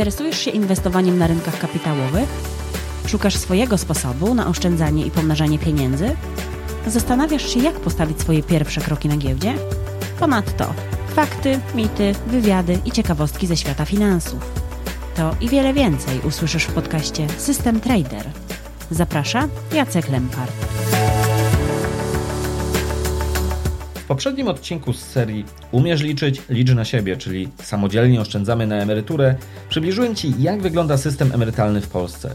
Interesujesz się inwestowaniem na rynkach kapitałowych? Szukasz swojego sposobu na oszczędzanie i pomnażanie pieniędzy? Zastanawiasz się, jak postawić swoje pierwsze kroki na giełdzie? Ponadto fakty, mity, wywiady i ciekawostki ze świata finansów. To i wiele więcej usłyszysz w podcaście System Trader. Zaprasza Jacek Lempart. Poprzednim odcinku z serii Umiesz liczyć, licz na siebie, czyli samodzielnie oszczędzamy na emeryturę, przybliżyłem Ci, jak wygląda system emerytalny w Polsce.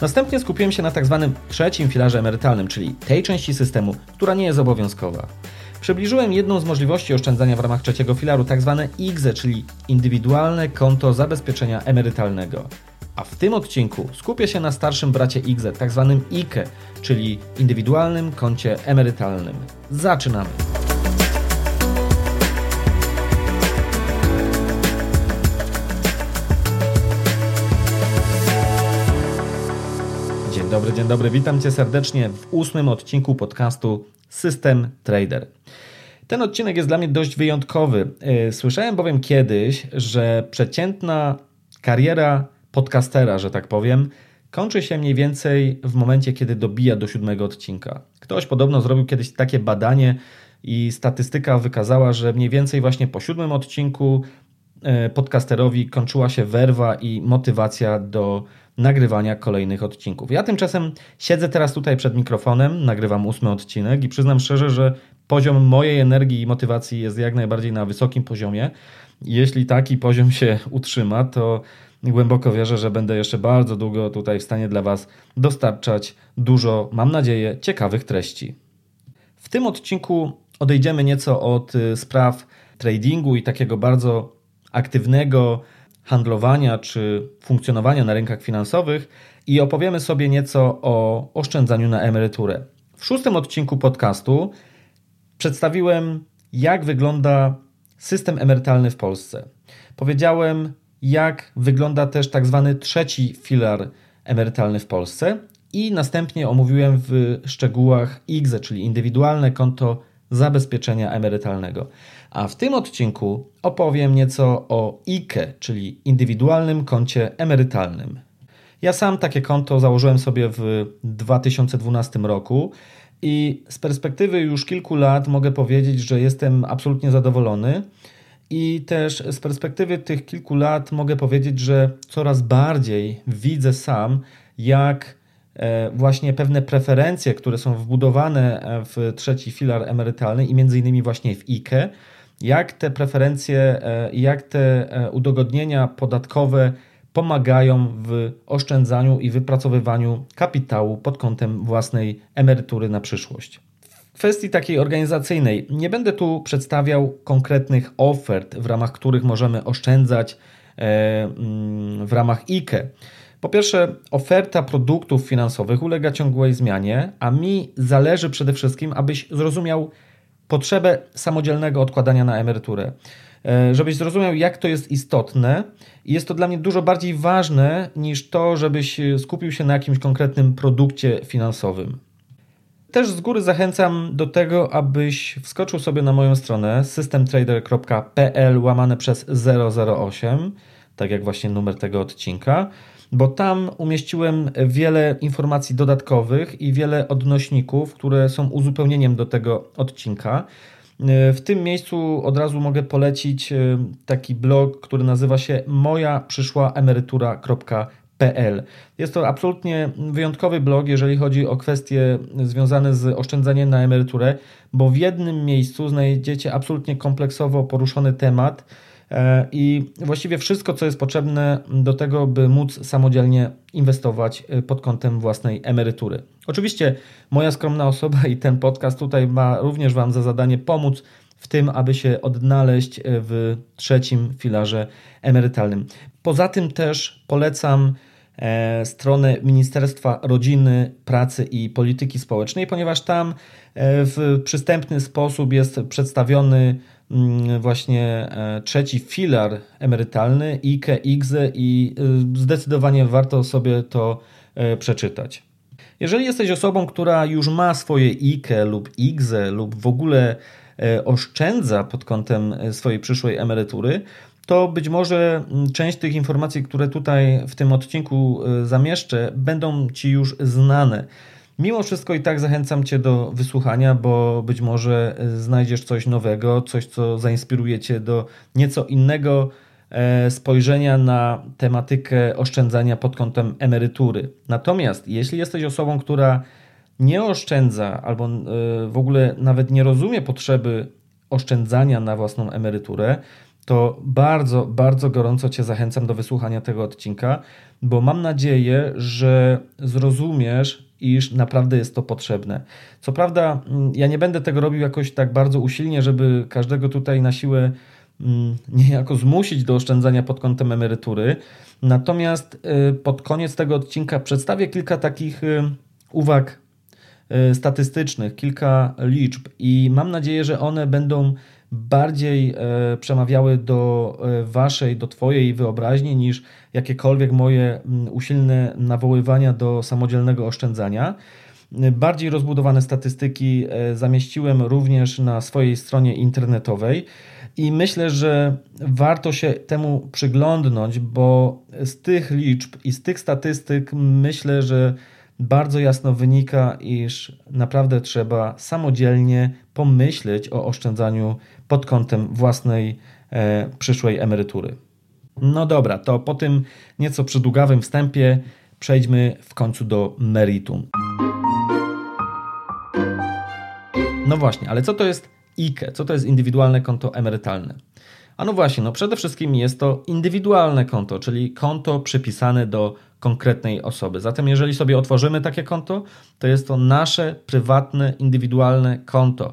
Następnie skupiłem się na tak zwanym trzecim filarze emerytalnym, czyli tej części systemu, która nie jest obowiązkowa. Przybliżyłem jedną z możliwości oszczędzania w ramach trzeciego filaru, tak zwane IGZE, czyli Indywidualne Konto Zabezpieczenia Emerytalnego. A w tym odcinku skupię się na starszym bracie IGZE, tak zwanym IKE, czyli Indywidualnym Koncie Emerytalnym. Zaczynamy! Dobry, dzień dobry. Witam Cię serdecznie w ósmym odcinku podcastu System Trader. Ten odcinek jest dla mnie dość wyjątkowy. E, słyszałem bowiem kiedyś, że przeciętna kariera podcastera, że tak powiem, kończy się mniej więcej w momencie, kiedy dobija do siódmego odcinka. Ktoś podobno zrobił kiedyś takie badanie i statystyka wykazała, że mniej więcej właśnie po siódmym odcinku podcasterowi kończyła się werwa i motywacja do nagrywania kolejnych odcinków. Ja tymczasem siedzę teraz tutaj przed mikrofonem, nagrywam ósmy odcinek i przyznam szczerze, że poziom mojej energii i motywacji jest jak najbardziej na wysokim poziomie. Jeśli taki poziom się utrzyma, to głęboko wierzę, że będę jeszcze bardzo długo tutaj w stanie dla Was dostarczać dużo, mam nadzieję, ciekawych treści. W tym odcinku odejdziemy nieco od y, spraw tradingu i takiego bardzo aktywnego handlowania czy funkcjonowania na rynkach finansowych i opowiemy sobie nieco o oszczędzaniu na emeryturę. W szóstym odcinku podcastu przedstawiłem, jak wygląda system emerytalny w Polsce. Powiedziałem, jak wygląda też tak zwany trzeci filar emerytalny w Polsce i następnie omówiłem w szczegółach IGZE, czyli indywidualne konto zabezpieczenia emerytalnego. A w tym odcinku opowiem nieco o IKE, czyli indywidualnym koncie emerytalnym. Ja sam takie konto założyłem sobie w 2012 roku i z perspektywy już kilku lat mogę powiedzieć, że jestem absolutnie zadowolony. I też z perspektywy tych kilku lat mogę powiedzieć, że coraz bardziej widzę sam, jak e, właśnie pewne preferencje, które są wbudowane e, w trzeci filar emerytalny i między innymi właśnie w IKE, jak te preferencje, e, jak te udogodnienia podatkowe pomagają w oszczędzaniu i wypracowywaniu kapitału pod kątem własnej emerytury na przyszłość. W kwestii takiej organizacyjnej nie będę tu przedstawiał konkretnych ofert, w ramach których możemy oszczędzać e, mm, w ramach IKE. Po pierwsze, oferta produktów finansowych ulega ciągłej zmianie, a mi zależy przede wszystkim, abyś zrozumiał potrzebę samodzielnego odkładania na emeryturę. E, żebyś zrozumiał, jak to jest istotne, jest to dla mnie dużo bardziej ważne niż to, żebyś skupił się na jakimś konkretnym produkcie finansowym. Też z góry zachęcam do tego, abyś wskoczył sobie na moją stronę systemtrader.pl łamane przez 008, tak jak właśnie numer tego odcinka, bo tam umieściłem wiele informacji dodatkowych i wiele odnośników, które są uzupełnieniem do tego odcinka. W tym miejscu od razu mogę polecić e, taki blog, który nazywa się moja przyszła emerytura.pl. Jest to absolutnie wyjątkowy blog, jeżeli chodzi o kwestie związane z oszczędzaniem na emeryturę, bo w jednym miejscu znajdziecie absolutnie kompleksowo poruszony temat i właściwie wszystko, co jest potrzebne do tego, by móc samodzielnie inwestować e, pod kątem własnej emerytury. Oczywiście moja skromna osoba i ten podcast tutaj ma również Wam za zadanie pomóc w tym, aby się odnaleźć e, w trzecim filarze emerytalnym. Poza tym też polecam stronę Ministerstwa Rodziny, Pracy i Polityki Społecznej, ponieważ tam w przystępny sposób jest przedstawiony właśnie e, trzeci filar emerytalny, IKE, IGZE i y, zdecydowanie warto sobie to e, przeczytać. Jeżeli jesteś osobą, która już ma swoje IKE lub IGZE lub w ogóle e, oszczędza pod kątem swojej przyszłej emerytury, to być może mm, część tych informacji, które tutaj w tym odcinku zamieszczę, będą Ci już znane. Mimo wszystko i tak zachęcam Cię do wysłuchania, bo być może y, znajdziesz coś nowego, coś, co zainspiruje Cię do nieco innego e, spojrzenia na tematykę oszczędzania pod kątem emerytury. Natomiast jeśli jesteś osobą, która nie oszczędza albo y, w ogóle nawet nie rozumie potrzeby oszczędzania na własną emeryturę, to bardzo, bardzo gorąco Cię zachęcam do wysłuchania tego odcinka, bo mam nadzieję, że zrozumiesz, iż naprawdę jest to potrzebne. Co prawda, mm, ja nie będę tego robił jakoś tak bardzo usilnie, żeby każdego tutaj na siłę mm, niejako zmusić do oszczędzania pod kątem emerytury. Natomiast y, pod koniec tego odcinka przedstawię kilka takich y, uwag y, statystycznych, kilka liczb i mam nadzieję, że one będą bardziej e, przemawiały do e, waszej, do twojej wyobraźni niż jakiekolwiek moje mm, usilne nawoływania do samodzielnego oszczędzania. Bardziej rozbudowane statystyki e, zamieściłem również na swojej stronie internetowej i myślę, że warto się temu przyglądnąć, bo z tych liczb i z tych statystyk myślę, że bardzo jasno wynika, iż naprawdę trzeba samodzielnie pomyśleć o oszczędzaniu pod kątem własnej e, przyszłej emerytury. No dobra, to po tym nieco przydługawym wstępie przejdźmy w końcu do meritum. No właśnie, ale co to jest IKE? Co to jest indywidualne konto emerytalne? A no właśnie, no przede wszystkim jest to indywidualne konto, czyli konto przypisane do konkretnej osoby. Zatem jeżeli sobie otworzymy takie konto, to jest to nasze prywatne, indywidualne konto.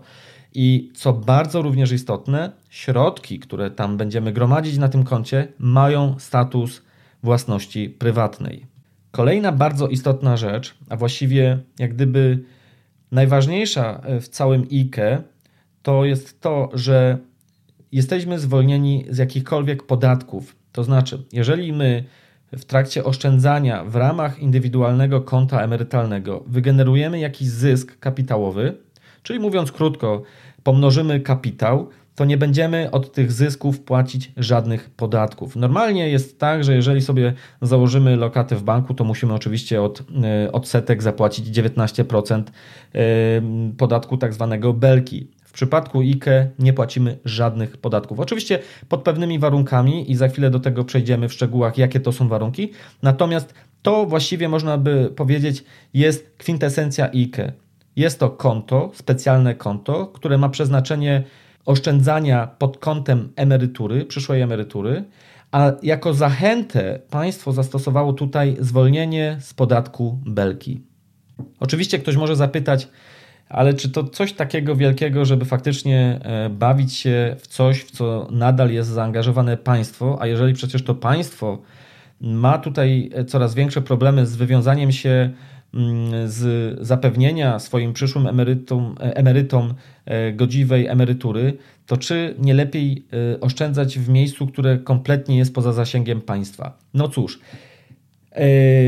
I co bardzo również istotne, środki, które tam będziemy gromadzić na tym koncie, mają status własności prywatnej. Kolejna bardzo istotna rzecz, a właściwie jak gdyby najważniejsza w całym IKE, to jest to, że jesteśmy zwolnieni z jakichkolwiek podatków. To znaczy, jeżeli my w trakcie oszczędzania w ramach indywidualnego konta emerytalnego wygenerujemy jakiś zysk kapitałowy, czyli mówiąc krótko, pomnożymy kapitał, to nie będziemy od tych zysków płacić żadnych podatków. Normalnie jest tak, że jeżeli sobie założymy lokatę w banku, to musimy oczywiście od e, odsetek zapłacić 19% e, podatku tak zwanego belki. W przypadku IKE nie płacimy żadnych podatków. Oczywiście pod pewnymi warunkami i za chwilę do tego przejdziemy w szczegółach, jakie to są warunki. Natomiast to właściwie można by powiedzieć jest kwintesencja IKE. Jest to konto, specjalne konto, które ma przeznaczenie oszczędzania pod kątem emerytury, przyszłej emerytury, a jako zachętę państwo zastosowało tutaj zwolnienie z podatku belki. Oczywiście ktoś może zapytać, ale czy to coś takiego wielkiego, żeby faktycznie e, bawić się w coś, w co nadal jest zaangażowane państwo, a jeżeli przecież to państwo ma tutaj e, coraz większe problemy z wywiązaniem się z zapewnienia swoim przyszłym emerytom, e, emerytom godziwej emerytury, to czy nie lepiej oszczędzać w miejscu, które kompletnie jest poza zasięgiem państwa? No cóż,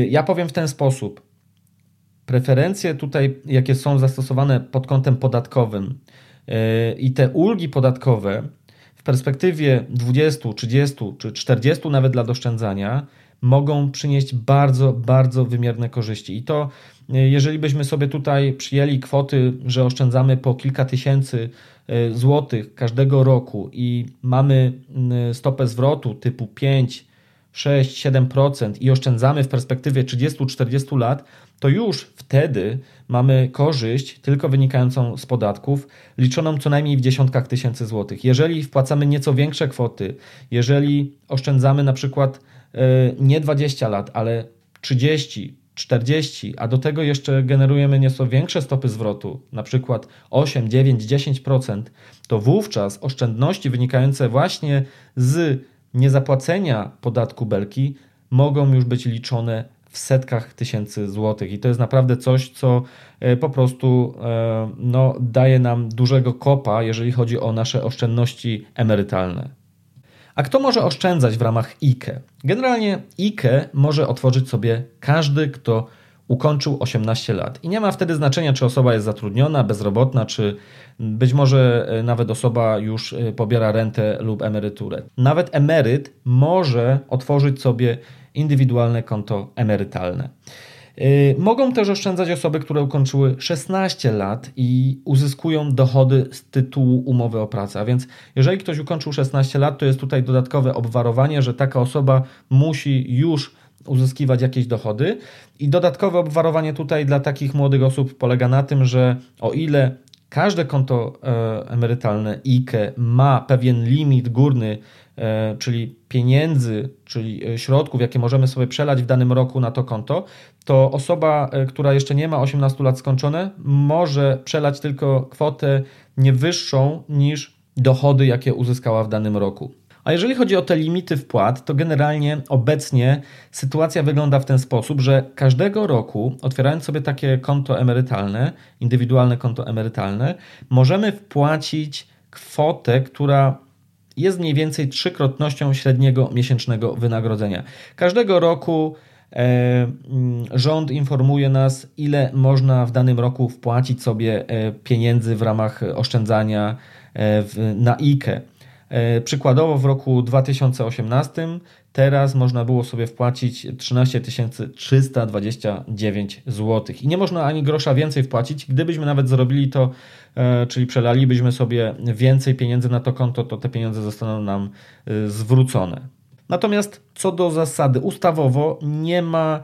ja powiem w ten sposób. Preferencje tutaj, jakie są zastosowane pod kątem podatkowym i te ulgi podatkowe w perspektywie 20, 30 czy 40 nawet dla oszczędzania mogą przynieść bardzo, bardzo wymierne korzyści. I to, yy, jeżeli byśmy sobie tutaj przyjęli kwoty, że oszczędzamy po kilka tysięcy yy, złotych każdego roku i mamy stopę zwrotu typu 5, 6, 7% i oszczędzamy w perspektywie 30-40 lat, to już wtedy mamy korzyść tylko wynikającą z podatków, liczoną co najmniej w dziesiątkach tysięcy złotych. Jeżeli wpłacamy nieco większe kwoty, jeżeli oszczędzamy na przykład e, nie 20 lat, ale 30, 40, a do tego jeszcze generujemy nieco większe stopy zwrotu, na przykład 8, 9, 10%, to wówczas oszczędności wynikające właśnie z niezapłacenia podatku belki mogą już być liczone w setkach tysięcy złotych. I to jest naprawdę coś, co e, po prostu e, no, daje nam dużego kopa, jeżeli chodzi o nasze oszczędności emerytalne. A kto może oszczędzać w ramach IKE? Generalnie IKE może otworzyć sobie każdy, kto ukończył 18 lat. I nie ma wtedy znaczenia, czy osoba jest zatrudniona, bezrobotna, czy być może e, nawet osoba już e, pobiera rentę lub emeryturę. Nawet emeryt może otworzyć sobie indywidualne konto emerytalne. E, mogą też oszczędzać osoby, które ukończyły 16 lat i uzyskują dochody z tytułu umowy o pracę. A więc, jeżeli ktoś ukończył 16 lat, to jest tutaj dodatkowe obwarowanie, że taka osoba musi już uzyskiwać jakieś dochody. I dodatkowe obwarowanie tutaj dla takich młodych osób polega na tym, że o ile każde konto e, emerytalne IKE ma pewien limit górny, e, czyli pieniędzy, czyli e, środków, jakie możemy sobie przelać w danym roku na to konto, to osoba, która jeszcze nie ma 18 lat skończone, może przelać tylko kwotę nie wyższą niż dochody, jakie uzyskała w danym roku. A jeżeli chodzi o te limity wpłat, to generalnie obecnie sytuacja wygląda w ten sposób, że każdego roku, otwierając sobie takie konto emerytalne, indywidualne konto emerytalne, możemy wpłacić kwotę, która jest mniej więcej trzykrotnością średniego miesięcznego wynagrodzenia. Każdego roku e, mm, rząd informuje nas, ile można w danym roku wpłacić sobie e, pieniędzy w ramach oszczędzania e, na IKE. Przykładowo w roku 2018 teraz można było sobie wpłacić 13 329 zł. I nie można ani grosza więcej wpłacić. Gdybyśmy nawet zrobili to, e, czyli przelalibyśmy sobie więcej pieniędzy na to konto, to te pieniądze zostaną nam e, zwrócone. Natomiast co do zasady, ustawowo nie ma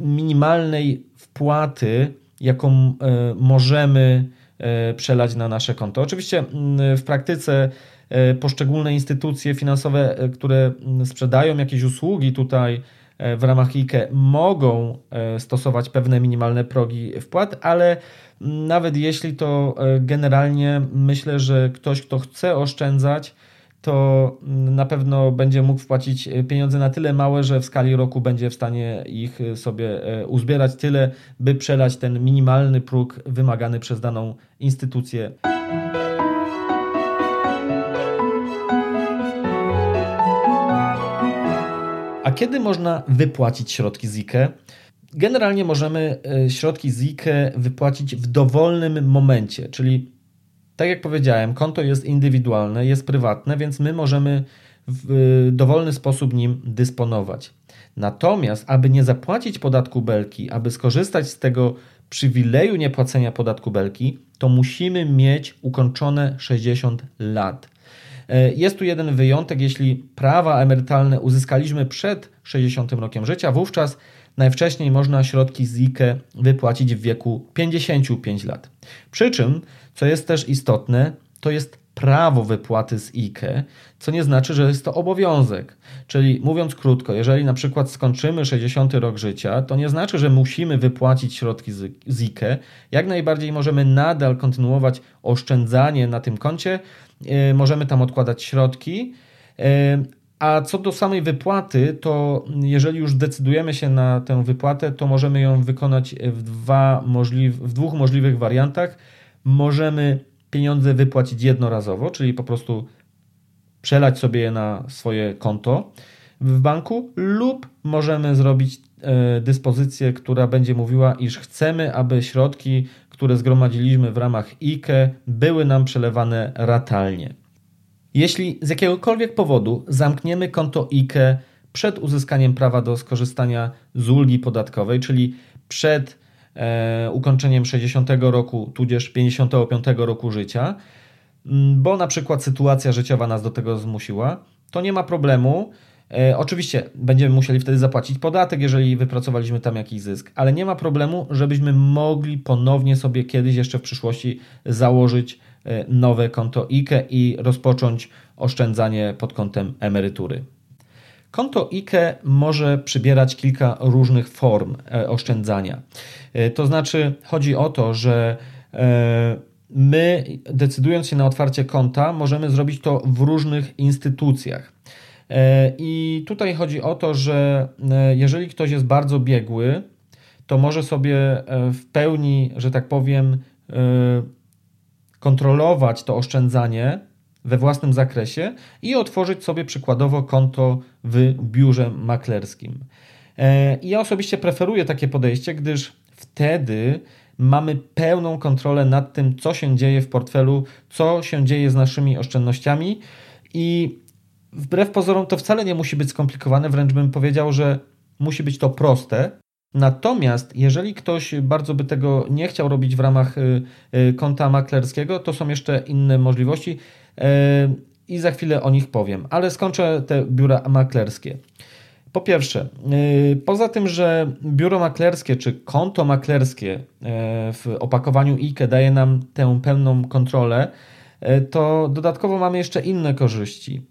minimalnej wpłaty, jaką możemy przelać na nasze konto. Oczywiście w praktyce E, poszczególne instytucje finansowe, e, które sprzedają jakieś usługi tutaj e, w ramach IKE, mogą stosować pewne minimalne progi wpłat, ale nawet jeśli to generalnie myślę, że ktoś, kto chce oszczędzać, to na pewno będzie mógł wpłacić pieniądze na tyle małe, że w skali roku będzie w stanie ich sobie uzbierać tyle, by przelać ten minimalny próg wymagany przez daną instytucję. A kiedy można wypłacić środki z IKE? Generalnie możemy e, środki z IKE wypłacić w dowolnym momencie, czyli tak jak powiedziałem, konto jest indywidualne, jest prywatne, więc my możemy w e, dowolny sposób nim dysponować. Natomiast, aby nie zapłacić podatku belki, aby skorzystać z tego przywileju niepłacenia podatku belki, to musimy mieć ukończone 60 lat. E, jest tu jeden wyjątek, jeśli prawa emerytalne uzyskaliśmy przed 60 rokiem życia, wówczas najwcześniej można środki z IKE wypłacić w wieku 55 lat. Przy czym, co jest też istotne, to jest prawo wypłaty z IKE, co nie znaczy, że jest to obowiązek. Czyli mówiąc krótko, jeżeli na przykład skończymy 60 rok życia, to nie znaczy, że musimy wypłacić środki z IKE. Jak najbardziej możemy nadal kontynuować oszczędzanie na tym koncie, możemy tam odkładać środki. E, a co do samej wypłaty, to jeżeli już decydujemy się na tę wypłatę, to możemy ją wykonać w, dwa możliw- w dwóch możliwych wariantach. Możemy pieniądze wypłacić jednorazowo, czyli po prostu przelać sobie je na swoje konto w banku, lub możemy zrobić e, dyspozycję, która będzie mówiła, iż chcemy, aby środki które zgromadziliśmy w ramach IKE, były nam przelewane ratalnie. Jeśli z jakiegokolwiek powodu zamkniemy konto IKE przed uzyskaniem prawa do skorzystania z ulgi podatkowej, czyli przed e, ukończeniem 60 roku, tudzież 55 roku życia, bo na przykład sytuacja życiowa nas do tego zmusiła, to nie ma problemu. E, oczywiście będziemy musieli wtedy zapłacić podatek, jeżeli wypracowaliśmy tam jakiś zysk, ale nie ma problemu, żebyśmy mogli ponownie sobie kiedyś jeszcze w przyszłości założyć e, nowe konto IKE i rozpocząć oszczędzanie pod kątem emerytury. Konto IKE może przybierać kilka różnych form e, oszczędzania. To znaczy, chodzi o to, że my, decydując się na otwarcie konta, możemy zrobić to w różnych instytucjach. E, I tutaj chodzi o to, że e, jeżeli ktoś jest bardzo biegły, to może sobie e, w pełni, że tak powiem, kontrolować to oszczędzanie we własnym zakresie i otworzyć sobie przykładowo konto w biurze maklerskim. I ja osobiście preferuję takie podejście, gdyż wtedy mamy pełną kontrolę nad tym, co się dzieje w portfelu, co się dzieje z naszymi oszczędnościami i wbrew pozorom to wcale nie musi być skomplikowane, wręcz bym powiedział, że musi być to proste. Natomiast jeżeli ktoś bardzo by tego nie chciał robić w ramach y, y, konta maklerskiego, to są jeszcze inne możliwości y, i za chwilę o nich powiem, ale skończę te biura maklerskie. Po pierwsze, poza tym, że biuro maklerskie czy konto maklerskie w opakowaniu IKE daje nam tę pełną kontrolę, to dodatkowo mamy jeszcze inne korzyści.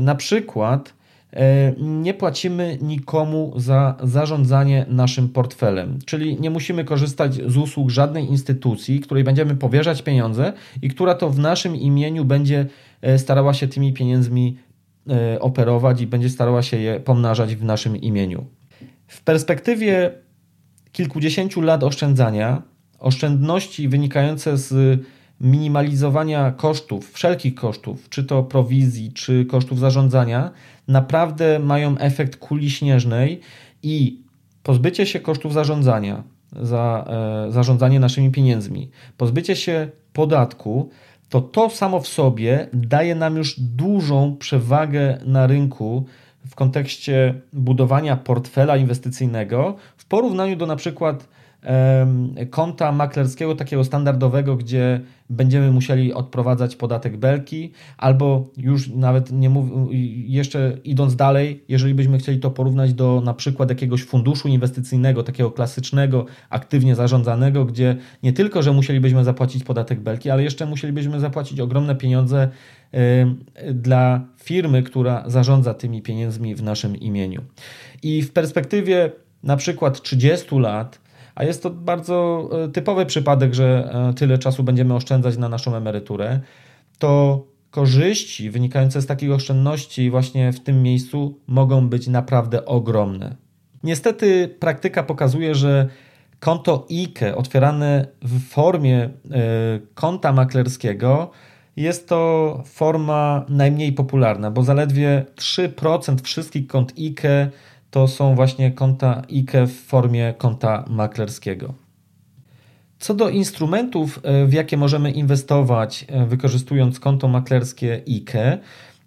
Na przykład E, nie płacimy nikomu za zarządzanie naszym portfelem, czyli nie musimy korzystać z usług żadnej instytucji, której będziemy powierzać pieniądze i która to w naszym imieniu będzie e, starała się tymi pieniędzmi e, operować i będzie starała się je pomnażać w naszym imieniu. W perspektywie kilkudziesięciu lat oszczędzania, oszczędności wynikające z minimalizowania kosztów, wszelkich kosztów, czy to prowizji, czy kosztów zarządzania, naprawdę mają efekt kuli śnieżnej i pozbycie się kosztów zarządzania, za e, zarządzanie naszymi pieniędzmi, pozbycie się podatku, to to samo w sobie daje nam już dużą przewagę na rynku w kontekście budowania portfela inwestycyjnego w porównaniu do na przykład konta maklerskiego takiego standardowego, gdzie będziemy musieli odprowadzać podatek belki, albo już nawet nie mów, jeszcze idąc dalej, jeżeli byśmy chcieli to porównać do na przykład jakiegoś funduszu inwestycyjnego, takiego klasycznego, aktywnie zarządzanego, gdzie nie tylko, że musielibyśmy zapłacić podatek belki, ale jeszcze musielibyśmy zapłacić ogromne pieniądze dla firmy, która zarządza tymi pieniędzmi w naszym imieniu. I w perspektywie na przykład 30 lat a jest to bardzo e, typowy przypadek, że e, tyle czasu będziemy oszczędzać na naszą emeryturę, to korzyści wynikające z takich oszczędności właśnie w tym miejscu mogą być naprawdę ogromne. Niestety praktyka pokazuje, że konto IKE otwierane w formie e, konta maklerskiego jest to forma najmniej popularna, bo zaledwie 3% wszystkich kont IKE to są właśnie konta IKE w formie konta maklerskiego. Co do instrumentów, e, w jakie możemy inwestować e, wykorzystując konto maklerskie IKE,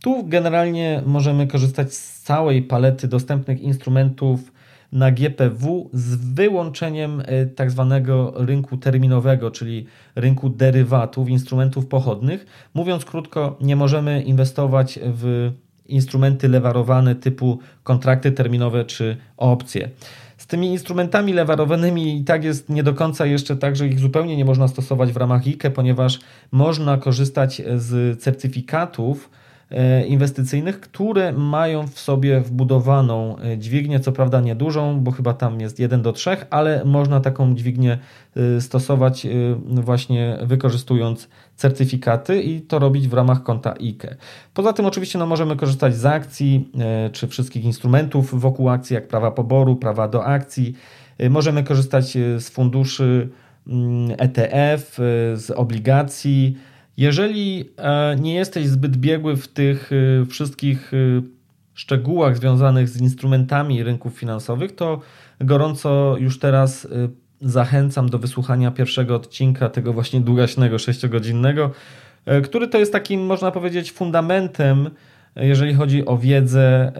tu generalnie możemy korzystać z całej palety dostępnych instrumentów na GPW z wyłączeniem e, tak zwanego rynku terminowego, czyli rynku derywatów, instrumentów pochodnych. Mówiąc krótko, nie możemy inwestować w instrumenty lewarowane typu kontrakty terminowe czy opcje. Z tymi instrumentami lewarowanymi i tak jest nie do końca jeszcze tak, że ich zupełnie nie można stosować w ramach IKE, ponieważ można korzystać z certyfikatów, inwestycyjnych, które mają w sobie wbudowaną e, dźwignię, co prawda niedużą, bo chyba tam jest 1 do 3, ale można taką dźwignię e, stosować właśnie wykorzystując certyfikaty i to robić w ramach konta IKE. Poza tym oczywiście no, możemy korzystać z akcji czy wszystkich instrumentów wokół akcji, jak prawa poboru, prawa do akcji. Możemy korzystać z funduszy mm, ETF, z obligacji, jeżeli e, nie jesteś zbyt biegły w tych e, wszystkich e, szczegółach związanych z instrumentami rynków finansowych, to gorąco już teraz zachęcam do wysłuchania pierwszego odcinka tego właśnie długaśnego, sześciogodzinnego, który to jest takim, można powiedzieć, fundamentem, jeżeli chodzi o wiedzę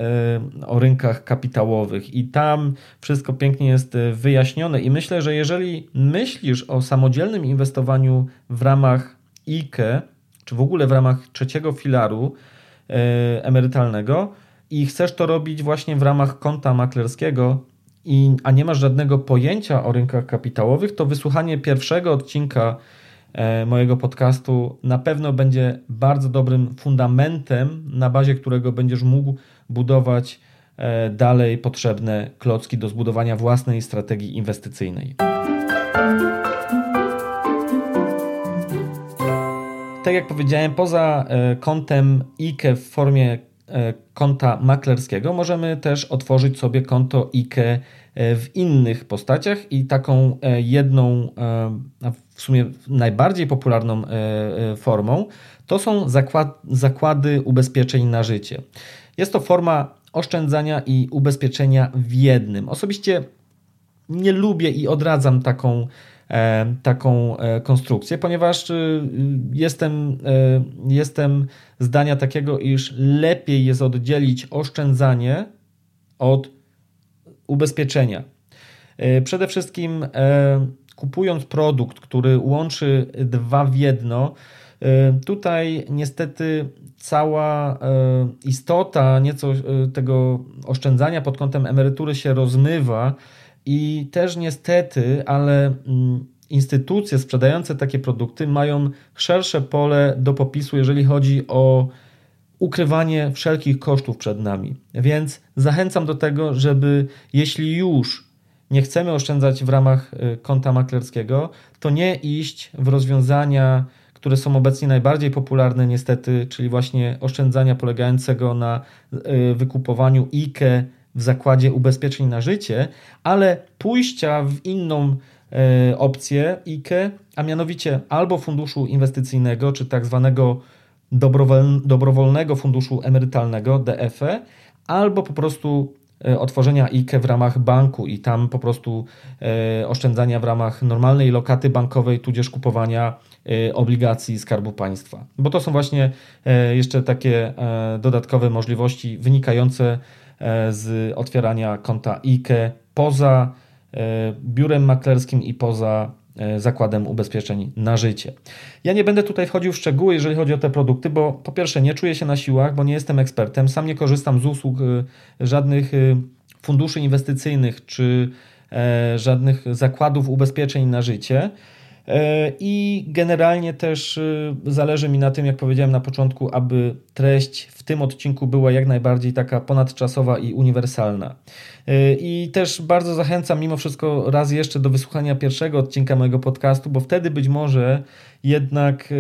o rynkach kapitałowych. I tam wszystko pięknie jest wyjaśnione. I myślę, że jeżeli myślisz o samodzielnym inwestowaniu w ramach IKE, czy w ogóle w ramach trzeciego filaru e, emerytalnego i chcesz to robić właśnie w ramach konta maklerskiego, i, a nie masz żadnego pojęcia o rynkach kapitałowych, to wysłuchanie pierwszego odcinka e, mojego podcastu na pewno będzie bardzo dobrym fundamentem, na bazie którego będziesz mógł budować e, dalej potrzebne klocki do zbudowania własnej strategii inwestycyjnej. Tak jak powiedziałem, poza e, kontem IKE w formie e, konta maklerskiego, możemy też otworzyć sobie konto IKE e, w innych postaciach i taką jedną, w sumie najbardziej popularną formą, to są zakład, zakłady ubezpieczeń na życie. Jest to forma oszczędzania i ubezpieczenia w jednym. Osobiście nie lubię i odradzam taką, taką e, konstrukcję, ponieważ y, jestem, e, jestem zdania takiego, iż lepiej jest oddzielić oszczędzanie od ubezpieczenia. Przede wszystkim kupując produkt, który łączy dwa w jedno, tutaj niestety cała istota nieco tego oszczędzania pod kątem emerytury się rozmywa i też niestety, ale mm, instytucje sprzedające takie produkty mają szersze pole do popisu, jeżeli chodzi o ukrywanie wszelkich kosztów przed nami. Więc zachęcam do tego, żeby jeśli już nie chcemy oszczędzać w ramach y, konta maklerskiego, to nie iść w rozwiązania, które są obecnie najbardziej popularne, niestety, czyli właśnie oszczędzania polegającego na y, wykupowaniu IKE w zakładzie ubezpieczeń na życie, ale pójścia w inną e, opcję IKE, a mianowicie albo funduszu inwestycyjnego, czy tak zwanego dobrowolnego funduszu emerytalnego DFE, albo po prostu e, otworzenia IKE w ramach banku i tam po prostu e, oszczędzania w ramach normalnej lokaty bankowej, tudzież kupowania obligacji Skarbu Państwa. Bo to są właśnie jeszcze takie dodatkowe możliwości wynikające E, z otwierania konta IKE poza e, biurem maklerskim i poza e, zakładem ubezpieczeń na życie. Ja nie będę tutaj wchodził w szczegóły, jeżeli chodzi o te produkty, bo po pierwsze nie czuję się na siłach, bo nie jestem ekspertem, sam nie korzystam z usług żadnych funduszy inwestycyjnych czy żadnych zakładów ubezpieczeń na życie. E, I generalnie też e, zależy mi na tym, jak powiedziałem na początku, aby treść w tym odcinku była jak najbardziej taka ponadczasowa i uniwersalna. E, I też bardzo zachęcam mimo wszystko raz jeszcze do wysłuchania pierwszego odcinka mojego podcastu, bo wtedy być może jednak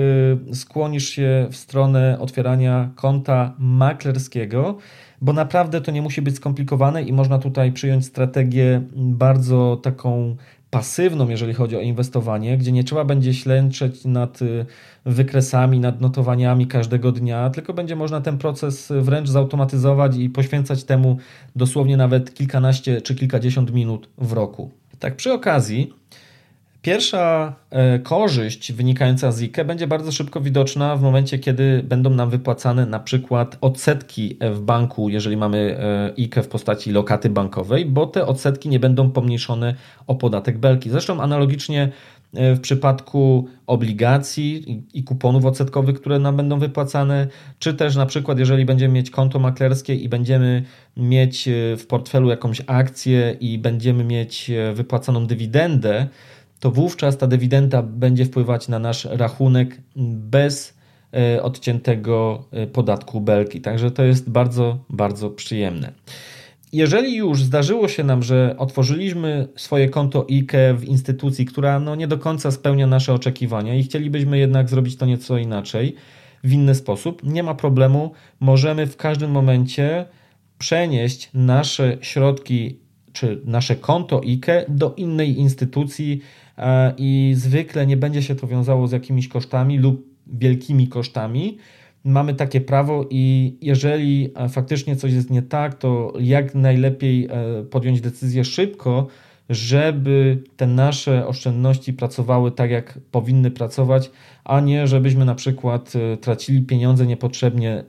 skłonisz się w stronę otwierania konta maklerskiego, bo naprawdę to nie musi być skomplikowane i można tutaj przyjąć strategię bardzo taką pasywną, jeżeli chodzi o inwestowanie, gdzie nie trzeba będzie ślęczeć nad y, wykresami, nad notowaniami każdego dnia, tylko będzie można ten proces wręcz zautomatyzować i poświęcać temu dosłownie nawet kilkanaście czy kilkadziesiąt minut w roku. Tak, przy okazji, Pierwsza e, korzyść wynikająca z IKE będzie bardzo szybko widoczna w momencie, kiedy będą nam wypłacane na przykład odsetki w banku, jeżeli mamy e, IKE w postaci lokaty bankowej, bo te odsetki nie będą pomniejszone o podatek belki. Zresztą analogicznie e, w przypadku obligacji i kuponów odsetkowych, które nam będą wypłacane, czy też na przykład jeżeli będziemy mieć konto maklerskie i będziemy mieć w portfelu jakąś akcję i będziemy mieć wypłacaną dywidendę, to wówczas ta dywidenda będzie wpływać na nasz rachunek bez e, odciętego e, podatku belki. Także to jest bardzo, bardzo przyjemne. Jeżeli już zdarzyło się nam, że otworzyliśmy swoje konto IKE w instytucji, która no nie do końca spełnia nasze oczekiwania i chcielibyśmy jednak zrobić to nieco inaczej, w inny sposób, nie ma problemu. Możemy w każdym momencie przenieść nasze środki czy nasze konto IKE do innej instytucji, i zwykle nie będzie się to wiązało z jakimiś kosztami lub wielkimi kosztami. Mamy takie prawo i jeżeli e, faktycznie coś jest nie tak, to jak najlepiej e, podjąć decyzję szybko, żeby te nasze oszczędności pracowały tak, jak powinny pracować, a nie żebyśmy na przykład tracili pieniądze niepotrzebnie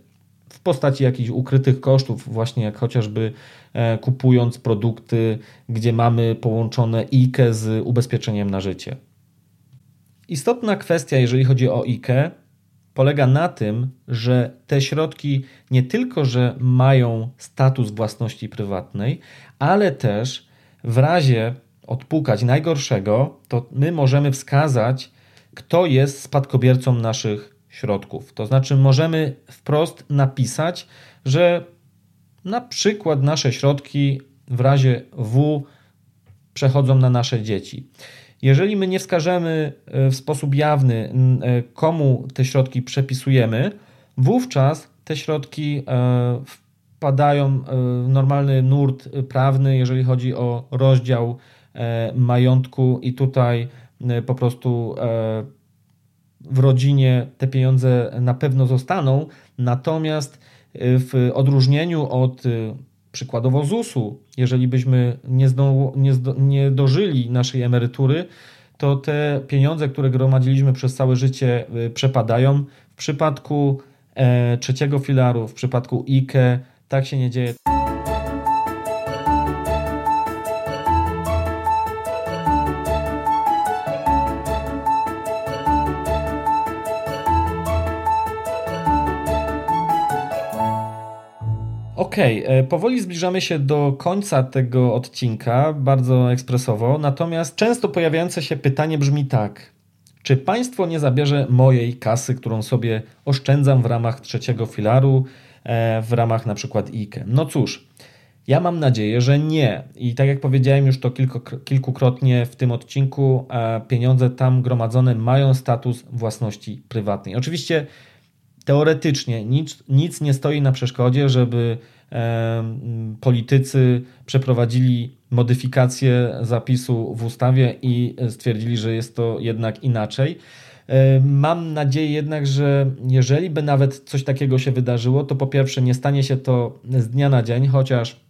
w postaci jakichś ukrytych kosztów, właśnie jak chociażby e, kupując produkty, gdzie mamy połączone IKE z ubezpieczeniem na życie. Istotna kwestia, jeżeli chodzi o IKE, polega na tym, że te środki nie tylko, że mają status własności prywatnej, ale też w razie odpukać najgorszego, to my możemy wskazać, kto jest spadkobiercą naszych środków. To znaczy, możemy wprost napisać, że na przykład nasze środki w razie W przechodzą na nasze dzieci. Jeżeli my nie wskażemy e, w sposób jawny, e, komu te środki przepisujemy, wówczas te środki e, wpadają w normalny nurt prawny, jeżeli chodzi o rozdział majątku, i tutaj po prostu w rodzinie te pieniądze na pewno zostaną, natomiast w odróżnieniu od y, przykładowo ZUS-u, jeżeli byśmy nie, zdo, nie, zdo, nie dożyli naszej emerytury, to te pieniądze, które gromadziliśmy przez całe życie, y, przepadają. W przypadku e, trzeciego filaru, w przypadku IKE, tak się nie dzieje. Okej, okay, e, powoli zbliżamy się do końca tego odcinka, bardzo ekspresowo, natomiast często pojawiające się pytanie brzmi tak. Czy państwo nie zabierze mojej kasy, którą sobie oszczędzam w ramach trzeciego filaru, e, w ramach na przykład IKE? No cóż, ja mam nadzieję, że nie. I tak jak powiedziałem już to kilkukrotnie w tym odcinku, e, pieniądze tam gromadzone mają status własności prywatnej. Oczywiście teoretycznie nic, nic nie stoi na przeszkodzie, żeby politycy przeprowadzili modyfikację zapisu w ustawie i stwierdzili, że jest to jednak inaczej. Mam nadzieję jednak, że jeżeli by nawet coś takiego się wydarzyło, to po pierwsze nie stanie się to z dnia na dzień, chociaż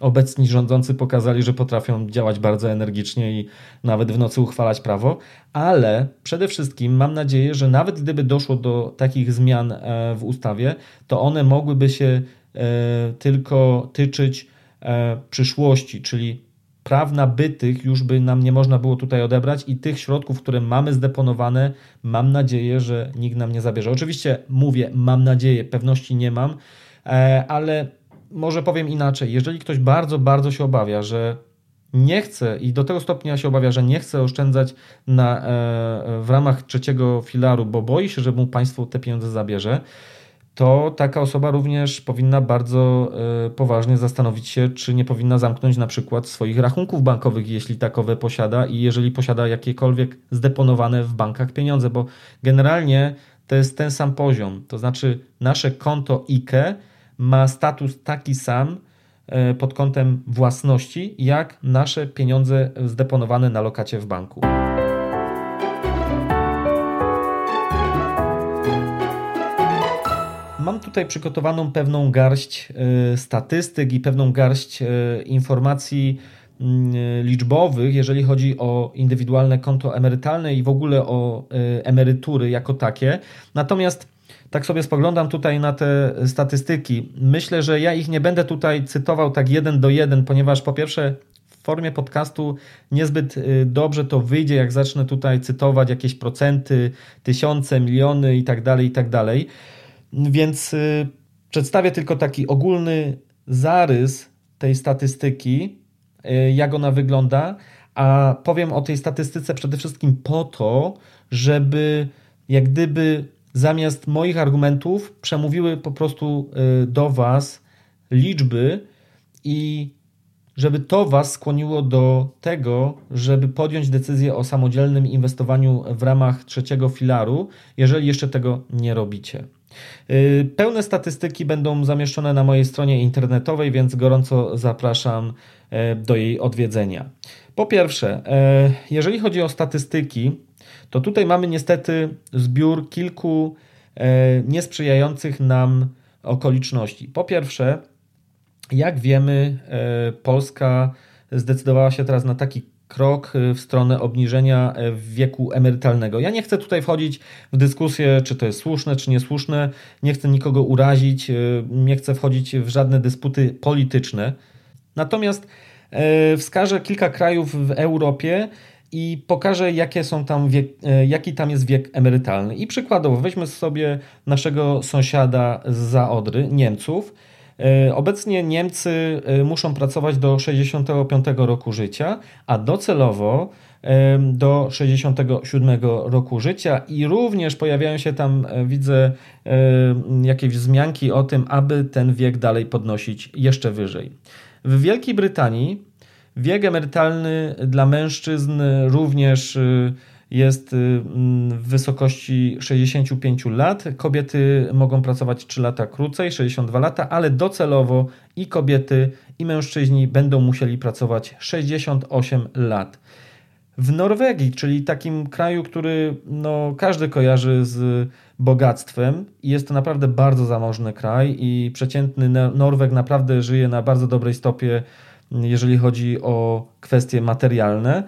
obecni rządzący pokazali, że potrafią działać bardzo energicznie i nawet w nocy uchwalać prawo, ale przede wszystkim mam nadzieję, że nawet gdyby doszło do takich zmian e, w ustawie, to one mogłyby się tylko tyczyć e, przyszłości, czyli praw nabytych już by nam nie można było tutaj odebrać i tych środków, które mamy zdeponowane, mam nadzieję, że nikt nam nie zabierze. Oczywiście mówię, mam nadzieję, pewności nie mam, ale może powiem inaczej. Jeżeli ktoś bardzo, bardzo się obawia, że nie chce i do tego stopnia się obawia, że nie chce oszczędzać na, e, w ramach trzeciego filaru, bo boi się, że mu państwo te pieniądze zabierze, to taka osoba również powinna bardzo e, poważnie zastanowić się, czy nie powinna zamknąć na przykład swoich rachunków bankowych, jeśli takowe posiada i jeżeli posiada jakiekolwiek zdeponowane w bankach pieniądze, bo generalnie to jest ten sam poziom. To znaczy nasze konto IKE ma status taki sam e, pod kątem własności, jak nasze pieniądze zdeponowane na lokacie w banku. Mam tutaj przygotowaną pewną garść e, statystyk i pewną garść e, informacji mm, liczbowych, jeżeli chodzi o indywidualne konto emerytalne i w ogóle o emerytury jako takie. Natomiast tak sobie spoglądam tutaj na te statystyki. Myślę, że ja ich nie będę tutaj cytował tak jeden do jeden, ponieważ po pierwsze w formie podcastu niezbyt y, dobrze to wyjdzie, jak zacznę tutaj cytować jakieś procenty, tysiące, miliony i tak dalej, i tak dalej. Więc y, przedstawię tylko taki ogólny zarys tej statystyki, y, jak ona wygląda, a powiem o tej statystyce przede wszystkim po to, żeby jak gdyby zamiast moich argumentów przemówiły po prostu y, do Was liczby i żeby to Was skłoniło do tego, żeby podjąć decyzję o samodzielnym inwestowaniu w ramach trzeciego filaru, jeżeli jeszcze tego nie robicie. Y, pełne statystyki będą zamieszczone na mojej stronie internetowej, więc gorąco zapraszam y, do jej odwiedzenia. Po pierwsze, jeżeli chodzi o statystyki, to tutaj mamy niestety zbiór kilku e, niesprzyjających nam okoliczności. Po pierwsze, jak wiemy, e, Polska zdecydowała się teraz na taki krok w stronę obniżenia e, wieku emerytalnego. Ja nie chcę tutaj wchodzić w dyskusję, czy to jest słuszne, czy niesłuszne, nie chcę nikogo urazić, nie chcę wchodzić w żadne dysputy polityczne. Natomiast wskażę kilka krajów w Europie, i pokażę, jakie są tam wiek, e, jaki tam jest wiek emerytalny. I przykładowo weźmy sobie naszego sąsiada z Zaodry, Niemców. E, obecnie Niemcy e, muszą pracować do 65 roku życia, a docelowo do 67 roku życia i również pojawiają się tam, widzę, jakieś wzmianki o tym, aby ten wiek dalej podnosić jeszcze wyżej. W Wielkiej Brytanii Wiek emerytalny dla mężczyzn również jest y, mm, w wysokości 65 lat. Kobiety mogą pracować 3 lata krócej, 62 lata, ale docelowo i kobiety, i mężczyźni będą musieli pracować 68 lat. W Norwegii, czyli takim kraju, który no, każdy kojarzy z bogactwem jest to naprawdę bardzo zamożny kraj i przeciętny Norweg naprawdę żyje na bardzo dobrej stopie, jeżeli chodzi o kwestie materialne.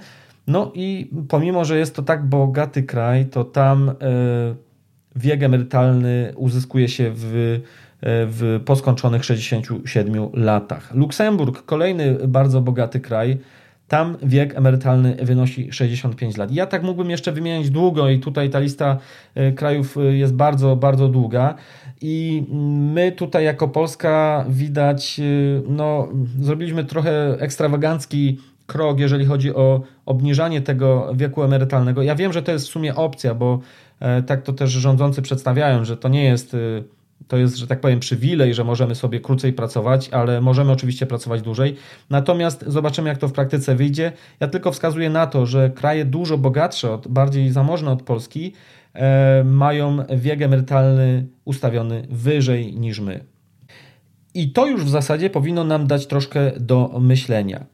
No i pomimo, że jest to tak bogaty kraj, to tam wiek emerytalny uzyskuje się w w po skończonych 67 latach. Luksemburg, kolejny bardzo bogaty kraj, tam wiek emerytalny wynosi 65 lat. Ja tak mógłbym jeszcze wymieniać długo i tutaj ta lista e, krajów e, jest bardzo, bardzo długa. I my tutaj jako Polska widać, e, no, zrobiliśmy trochę ekstrawagancki krok, jeżeli chodzi o obniżanie tego wieku emerytalnego. Ja wiem, że to jest w sumie opcja, bo tak to też rządzący przedstawiają, że to nie jest to jest, że tak powiem, przywilej, że możemy sobie krócej pracować, ale możemy oczywiście pracować dłużej. Natomiast zobaczymy, jak to w praktyce wyjdzie. Ja tylko wskazuję na to, że kraje dużo bogatsze, od, bardziej zamożne od Polski, e, mają wiek emerytalny ustawiony wyżej niż my. I to już w zasadzie powinno nam dać troszkę do myślenia.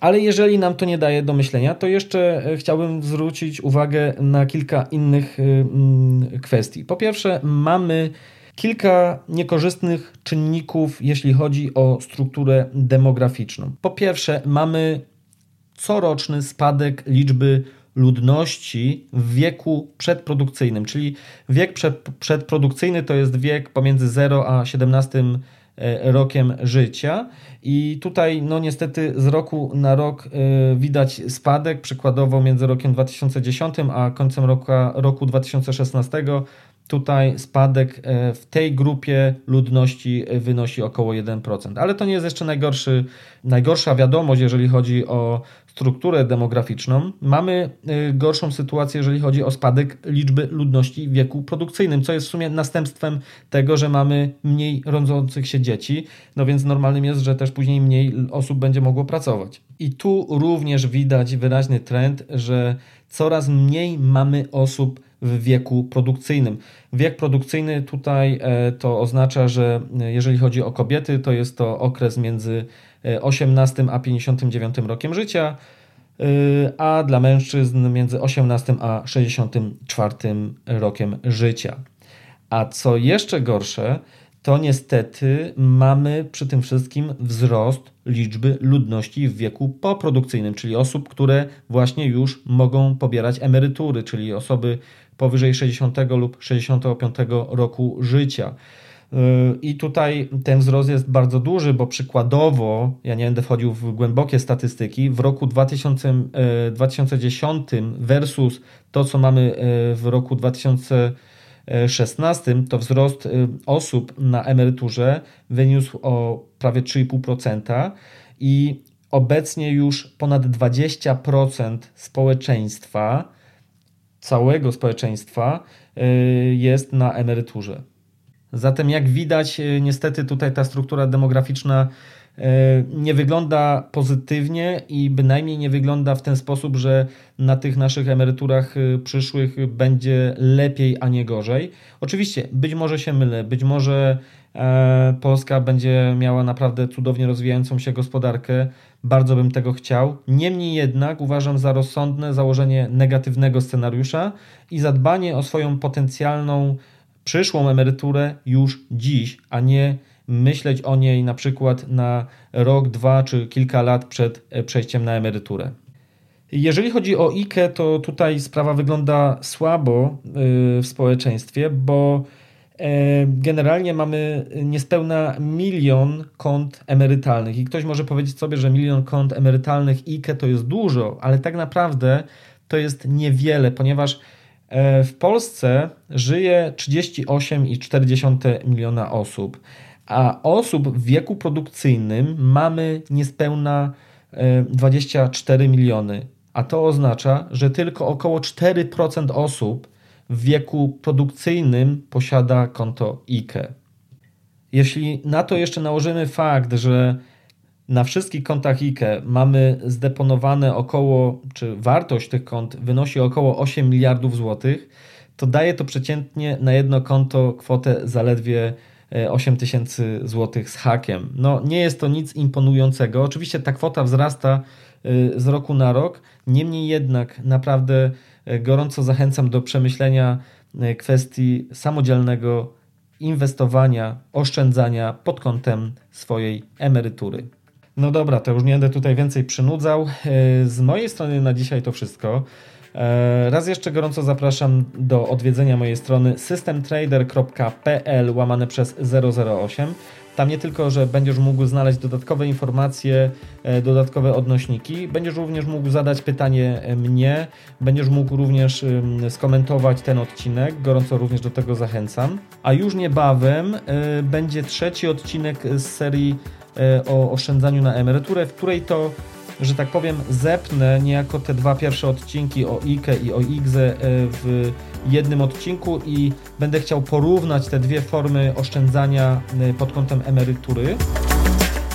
Ale jeżeli nam to nie daje do myślenia, to jeszcze e, chciałbym zwrócić uwagę na kilka innych y, kwestii. Po pierwsze, mamy kilka niekorzystnych czynników, jeśli chodzi o strukturę demograficzną. Po pierwsze, mamy coroczny spadek liczby ludności w wieku przedprodukcyjnym, czyli wiek przedprodukcyjny to jest wiek pomiędzy 0 a 17 e, rokiem życia i tutaj no niestety z roku na rok e, widać spadek, przykładowo między rokiem 2010 a końcem roku, roku 2016 Tutaj spadek e, w tej grupie ludności wynosi około 1%. Ale to nie jest jeszcze najgorszy, najgorsza wiadomość, jeżeli chodzi o strukturę demograficzną. Mamy e, gorszą sytuację, jeżeli chodzi o spadek liczby ludności w wieku produkcyjnym, co jest w sumie następstwem tego, że mamy mniej rodzących się dzieci. No więc normalnym jest, że też później mniej osób będzie mogło pracować. I tu również widać wyraźny trend, że coraz mniej mamy osób w wieku produkcyjnym. Wiek produkcyjny tutaj e, to oznacza, że e, jeżeli chodzi o kobiety, to jest to okres między 18 e, a 59 rokiem życia, a dla mężczyzn między 18 a 64 rokiem życia. A co jeszcze gorsze, to niestety mamy przy tym wszystkim wzrost liczby ludności w wieku poprodukcyjnym, czyli osób, które właśnie już mogą pobierać emerytury, czyli osoby powyżej 60 lub 65 roku życia. I tutaj ten wzrost jest bardzo duży, bo przykładowo, ja nie będę wchodził w głębokie statystyki, w roku 2000, 2010 versus to, co mamy w roku 2016, to wzrost osób na emeryturze wyniósł o prawie 3,5% i obecnie już ponad 20% społeczeństwa całego społeczeństwa y, jest na emeryturze. Zatem, jak widać, y, niestety tutaj ta struktura demograficzna y, nie wygląda pozytywnie i bynajmniej nie wygląda w ten sposób, że na tych naszych emeryturach przyszłych będzie lepiej, a nie gorzej. Oczywiście, być może się mylę, być może e, Polska będzie miała naprawdę cudownie rozwijającą się gospodarkę, bardzo bym tego chciał. Niemniej jednak uważam za rozsądne założenie negatywnego scenariusza i zadbanie o swoją potencjalną przyszłą emeryturę już dziś, a nie myśleć o niej na przykład na rok, dwa czy kilka lat przed e, przejściem na emeryturę. Jeżeli chodzi o IKE, to tutaj sprawa wygląda słabo e, w społeczeństwie, bo E, generalnie mamy niespełna milion kont emerytalnych i ktoś może powiedzieć sobie, że milion kont emerytalnych IKE to jest dużo, ale tak naprawdę to jest niewiele, ponieważ w Polsce żyje 38,4 miliona osób, a osób w wieku produkcyjnym mamy niespełna 24 e, miliony, a to oznacza, że tylko około 4% osób w wieku produkcyjnym posiada konto IKE. Jeśli na to jeszcze nałożymy fakt, że na wszystkich kontach IKE mamy zdeponowane około, czy wartość tych kont wynosi około 8 miliardów złotych, to daje to przeciętnie na jedno konto kwotę zaledwie 8 e, tysięcy złotych z hakiem. No, nie jest to nic imponującego. Oczywiście ta kwota wzrasta e, z roku na rok, niemniej jednak naprawdę gorąco zachęcam do przemyślenia kwestii samodzielnego inwestowania, oszczędzania pod kątem swojej emerytury. No dobra, to już nie będę tutaj więcej przynudzał. Z mojej strony na dzisiaj to wszystko. E, raz jeszcze gorąco zapraszam do odwiedzenia mojej strony systemtrader.pl łamane przez 008. Tam nie tylko, że będziesz mógł znaleźć dodatkowe informacje, e, dodatkowe odnośniki, będziesz również mógł zadać pytanie e, mnie, będziesz mógł również skomentować ten odcinek, gorąco również do tego zachęcam. A już niebawem będzie trzeci odcinek z serii o oszczędzaniu na emeryturę, w której to że tak powiem, zepnę niejako te dwa pierwsze odcinki o IKE i o IGZE w jednym odcinku i będę chciał porównać te dwie formy oszczędzania e, pod kątem emerytury.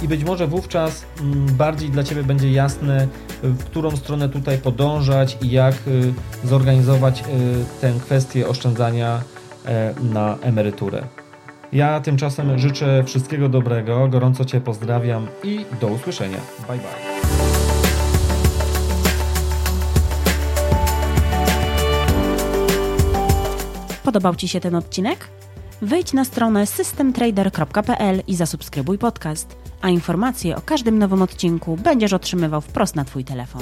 I być może wówczas mm, bardziej dla Ciebie będzie jasne, w którą stronę tutaj podążać i jak e, zorganizować e, tę kwestię oszczędzania na emeryturę. Ja tymczasem życzę wszystkiego dobrego, gorąco Cię pozdrawiam i do usłyszenia. Bye bye. Podobał Ci się ten odcinek? Wejdź na stronę systemtrader.pl i zasubskrybuj podcast, a informacje o każdym nowym odcinku będziesz otrzymywał wprost na Twój telefon.